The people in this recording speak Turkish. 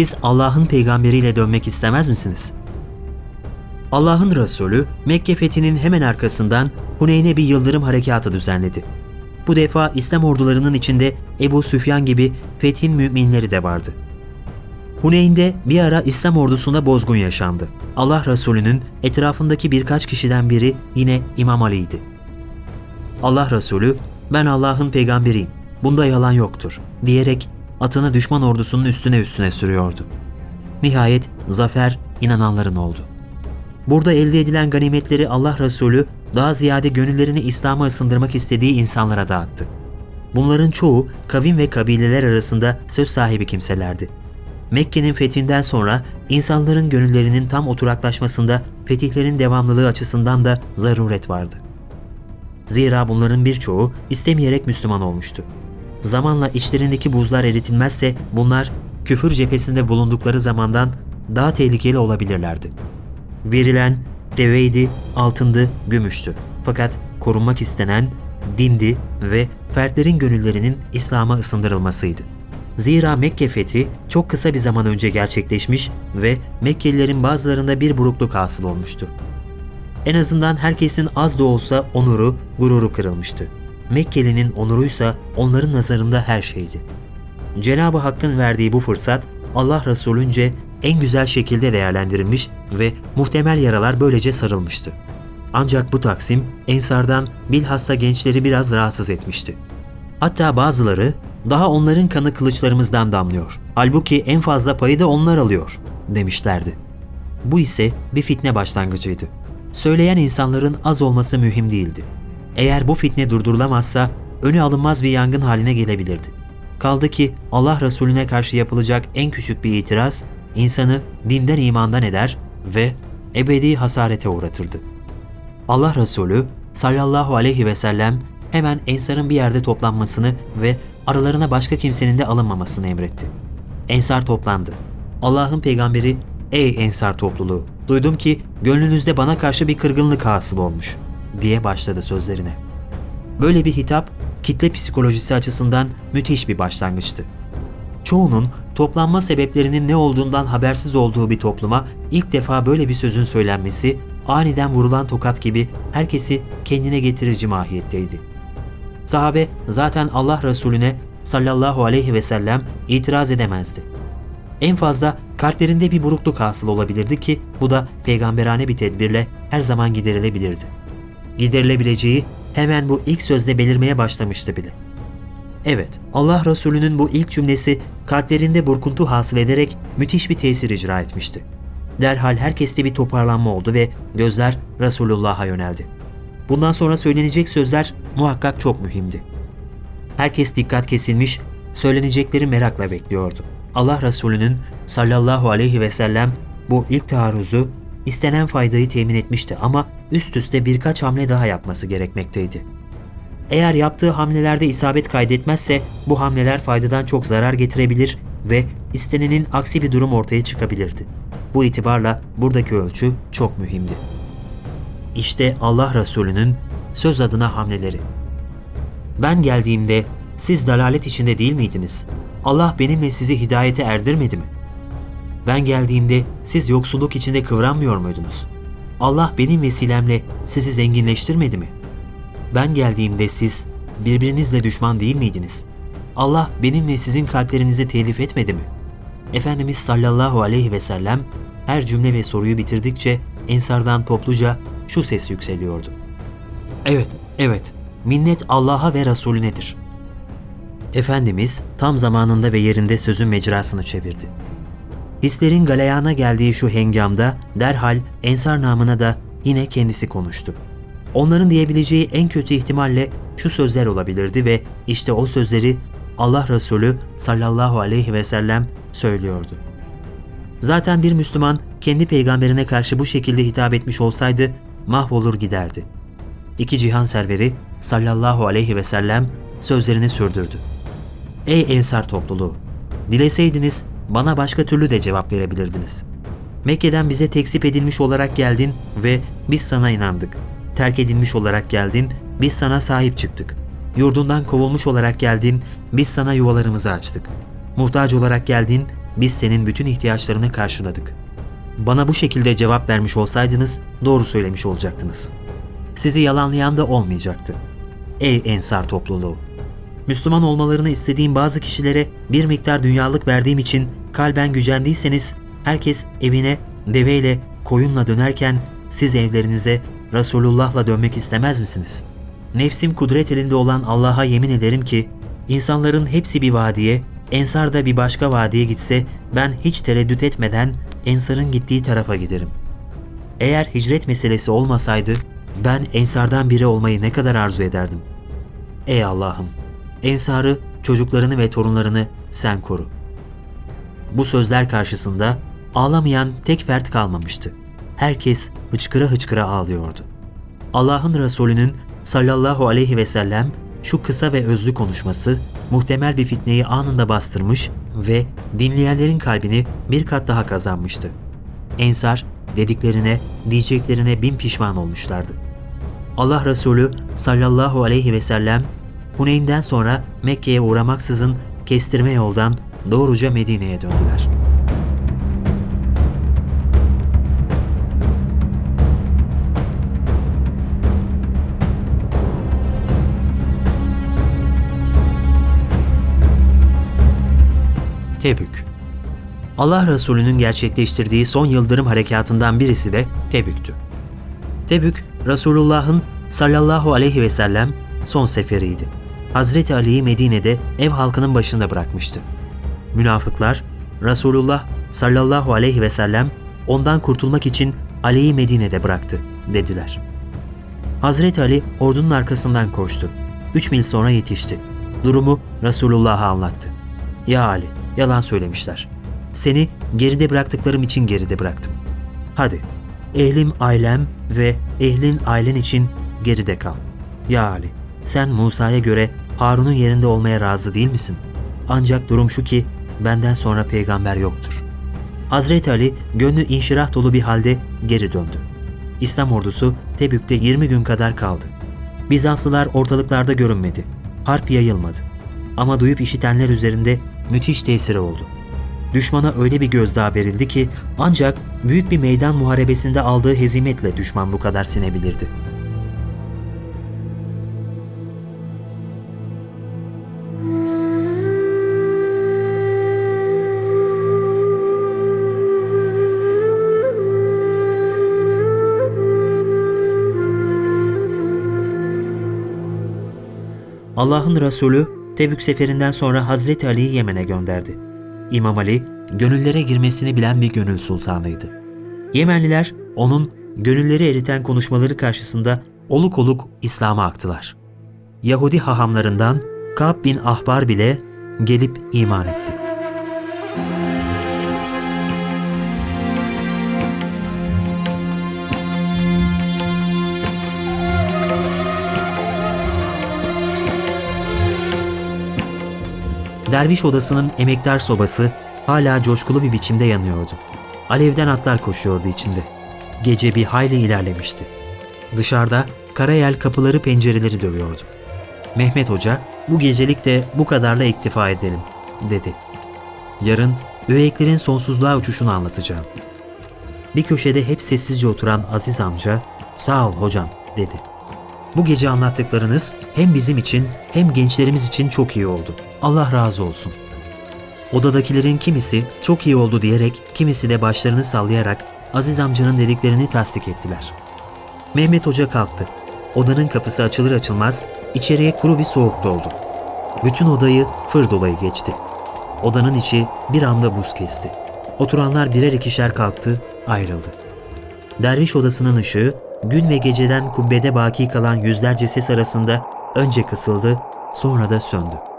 siz Allah'ın peygamberiyle dönmek istemez misiniz? Allah'ın Resulü Mekke fethinin hemen arkasından Huneyn'e bir yıldırım harekatı düzenledi. Bu defa İslam ordularının içinde Ebu Süfyan gibi fethin müminleri de vardı. Huneyn'de bir ara İslam ordusunda bozgun yaşandı. Allah Resulü'nün etrafındaki birkaç kişiden biri yine İmam Ali'ydi. Allah Resulü, ben Allah'ın peygamberiyim, bunda yalan yoktur diyerek atını düşman ordusunun üstüne üstüne sürüyordu. Nihayet zafer inananların oldu. Burada elde edilen ganimetleri Allah Resulü daha ziyade gönüllerini İslam'a ısındırmak istediği insanlara dağıttı. Bunların çoğu kavim ve kabileler arasında söz sahibi kimselerdi. Mekke'nin fethinden sonra insanların gönüllerinin tam oturaklaşmasında fetihlerin devamlılığı açısından da zaruret vardı. Zira bunların birçoğu istemeyerek Müslüman olmuştu. Zamanla içlerindeki buzlar eritilmezse bunlar küfür cephesinde bulundukları zamandan daha tehlikeli olabilirlerdi. Verilen deveydi, altındı, gümüştü. Fakat korunmak istenen dindi ve fertlerin gönüllerinin İslam'a ısındırılmasıydı. Zira Mekke fethi çok kısa bir zaman önce gerçekleşmiş ve Mekkelilerin bazılarında bir burukluk hasıl olmuştu. En azından herkesin az da olsa onuru, gururu kırılmıştı. Mekkeli'nin onuruysa onların nazarında her şeydi. Cenab-ı Hakk'ın verdiği bu fırsat Allah Resulünce en güzel şekilde değerlendirilmiş ve muhtemel yaralar böylece sarılmıştı. Ancak bu taksim Ensar'dan bilhassa gençleri biraz rahatsız etmişti. Hatta bazıları daha onların kanı kılıçlarımızdan damlıyor. Halbuki en fazla payı da onlar alıyor demişlerdi. Bu ise bir fitne başlangıcıydı. Söyleyen insanların az olması mühim değildi. Eğer bu fitne durdurulamazsa önü alınmaz bir yangın haline gelebilirdi. Kaldı ki Allah Resulüne karşı yapılacak en küçük bir itiraz insanı dinden imandan eder ve ebedi hasarete uğratırdı. Allah Resulü sallallahu aleyhi ve sellem hemen ensarın bir yerde toplanmasını ve aralarına başka kimsenin de alınmamasını emretti. Ensar toplandı. Allah'ın peygamberi, ''Ey ensar topluluğu, duydum ki gönlünüzde bana karşı bir kırgınlık hasıl olmuş.'' Diye başladı sözlerine. Böyle bir hitap, kitle psikolojisi açısından müthiş bir başlangıçtı. Çoğunun toplanma sebeplerinin ne olduğundan habersiz olduğu bir topluma ilk defa böyle bir sözün söylenmesi aniden vurulan tokat gibi herkesi kendine getirici mahiyetteydi. Sahabe zaten Allah Resulüne sallallahu aleyhi ve sellem itiraz edemezdi. En fazla kalplerinde bir burukluk hasıl olabilirdi ki bu da peygamberane bir tedbirle her zaman giderilebilirdi. Giderilebileceği hemen bu ilk sözde belirmeye başlamıştı bile. Evet, Allah Resulü'nün bu ilk cümlesi kalplerinde burkuntu hasıl ederek müthiş bir tesir icra etmişti. Derhal herkeste bir toparlanma oldu ve gözler Resulullah'a yöneldi. Bundan sonra söylenecek sözler muhakkak çok mühimdi. Herkes dikkat kesilmiş, söylenecekleri merakla bekliyordu. Allah Resulü'nün sallallahu aleyhi ve sellem bu ilk taarruzu istenen faydayı temin etmişti ama üst üste birkaç hamle daha yapması gerekmekteydi. Eğer yaptığı hamlelerde isabet kaydetmezse bu hamleler faydadan çok zarar getirebilir ve istenenin aksi bir durum ortaya çıkabilirdi. Bu itibarla buradaki ölçü çok mühimdi. İşte Allah Resulü'nün söz adına hamleleri. Ben geldiğimde siz dalalet içinde değil miydiniz? Allah benimle sizi hidayete erdirmedi mi? Ben geldiğimde siz yoksulluk içinde kıvranmıyor muydunuz? Allah benim vesilemle sizi zenginleştirmedi mi? Ben geldiğimde siz birbirinizle düşman değil miydiniz? Allah benimle sizin kalplerinizi telif etmedi mi? Efendimiz sallallahu aleyhi ve sellem her cümle ve soruyu bitirdikçe ensardan topluca şu ses yükseliyordu. Evet, evet, minnet Allah'a ve Resulünedir. Efendimiz tam zamanında ve yerinde sözün mecrasını çevirdi. Hislerin galeyana geldiği şu hengamda derhal Ensar namına da yine kendisi konuştu. Onların diyebileceği en kötü ihtimalle şu sözler olabilirdi ve işte o sözleri Allah Resulü sallallahu aleyhi ve sellem söylüyordu. Zaten bir Müslüman kendi peygamberine karşı bu şekilde hitap etmiş olsaydı mahvolur giderdi. İki cihan serveri sallallahu aleyhi ve sellem sözlerini sürdürdü. Ey ensar topluluğu! Dileseydiniz bana başka türlü de cevap verebilirdiniz. Mekke'den bize teksip edilmiş olarak geldin ve biz sana inandık. Terk edilmiş olarak geldin, biz sana sahip çıktık. Yurdundan kovulmuş olarak geldin, biz sana yuvalarımızı açtık. Muhtaç olarak geldin, biz senin bütün ihtiyaçlarını karşıladık. Bana bu şekilde cevap vermiş olsaydınız doğru söylemiş olacaktınız. Sizi yalanlayan da olmayacaktı. Ey Ensar topluluğu! Müslüman olmalarını istediğim bazı kişilere bir miktar dünyalık verdiğim için kalben gücendiyseniz herkes evine deveyle, koyunla dönerken siz evlerinize Resulullah'la dönmek istemez misiniz? Nefsim kudret elinde olan Allah'a yemin ederim ki insanların hepsi bir vadiye, Ensar da bir başka vadiye gitse ben hiç tereddüt etmeden Ensar'ın gittiği tarafa giderim. Eğer hicret meselesi olmasaydı ben Ensar'dan biri olmayı ne kadar arzu ederdim. Ey Allah'ım! Ensar'ı, çocuklarını ve torunlarını sen koru. Bu sözler karşısında ağlamayan tek fert kalmamıştı. Herkes hıçkıra hıçkıra ağlıyordu. Allah'ın Resulü'nün sallallahu aleyhi ve sellem şu kısa ve özlü konuşması muhtemel bir fitneyi anında bastırmış ve dinleyenlerin kalbini bir kat daha kazanmıştı. Ensar dediklerine, diyeceklerine bin pişman olmuşlardı. Allah Resulü sallallahu aleyhi ve sellem Huneyn'den sonra Mekke'ye uğramaksızın kestirme yoldan doğruca Medine'ye döndüler. Tebük Allah Resulü'nün gerçekleştirdiği son yıldırım harekatından birisi de Tebük'tü. Tebük, Resulullah'ın sallallahu aleyhi ve sellem son seferiydi. Hazreti Ali'yi Medine'de ev halkının başında bırakmıştı. Münafıklar, Resulullah sallallahu aleyhi ve sellem ondan kurtulmak için Ali'yi Medine'de bıraktı dediler. Hazreti Ali ordunun arkasından koştu. Üç mil sonra yetişti. Durumu Resulullah'a anlattı. Ya Ali, yalan söylemişler. Seni geride bıraktıklarım için geride bıraktım. Hadi, ehlim ailem ve ehlin ailen için geride kal. Ya Ali, sen Musa'ya göre Harun'un yerinde olmaya razı değil misin? Ancak durum şu ki benden sonra peygamber yoktur. Hazreti Ali gönlü inşirah dolu bir halde geri döndü. İslam ordusu Tebük'te 20 gün kadar kaldı. Bizanslılar ortalıklarda görünmedi. Harp yayılmadı. Ama duyup işitenler üzerinde müthiş tesiri oldu. Düşmana öyle bir gözdağı verildi ki ancak büyük bir meydan muharebesinde aldığı hezimetle düşman bu kadar sinebilirdi. Allah'ın Resulü Tebük seferinden sonra Hazreti Ali'yi Yemen'e gönderdi. İmam Ali, gönüllere girmesini bilen bir gönül sultanıydı. Yemenliler onun gönülleri eriten konuşmaları karşısında oluk oluk İslam'a aktılar. Yahudi hahamlarından Ka'b bin Ahbar bile gelip iman etti. Derviş odasının emektar sobası hala coşkulu bir biçimde yanıyordu. Alevden atlar koşuyordu içinde. Gece bir hayli ilerlemişti. Dışarıda karayel kapıları pencereleri dövüyordu. Mehmet Hoca, bu gecelik de bu kadarla iktifa edelim, dedi. Yarın üveyeklerin sonsuzluğa uçuşunu anlatacağım. Bir köşede hep sessizce oturan Aziz amca, sağ ol hocam, dedi. Bu gece anlattıklarınız hem bizim için hem gençlerimiz için çok iyi oldu. Allah razı olsun. Odadakilerin kimisi çok iyi oldu diyerek, kimisi de başlarını sallayarak Aziz amcanın dediklerini tasdik ettiler. Mehmet Hoca kalktı. Odanın kapısı açılır açılmaz içeriye kuru bir soğuk doldu. Bütün odayı fır dolayı geçti. Odanın içi bir anda buz kesti. Oturanlar birer ikişer kalktı, ayrıldı. Derviş odasının ışığı gün ve geceden kubbede baki kalan yüzlerce ses arasında önce kısıldı, sonra da söndü.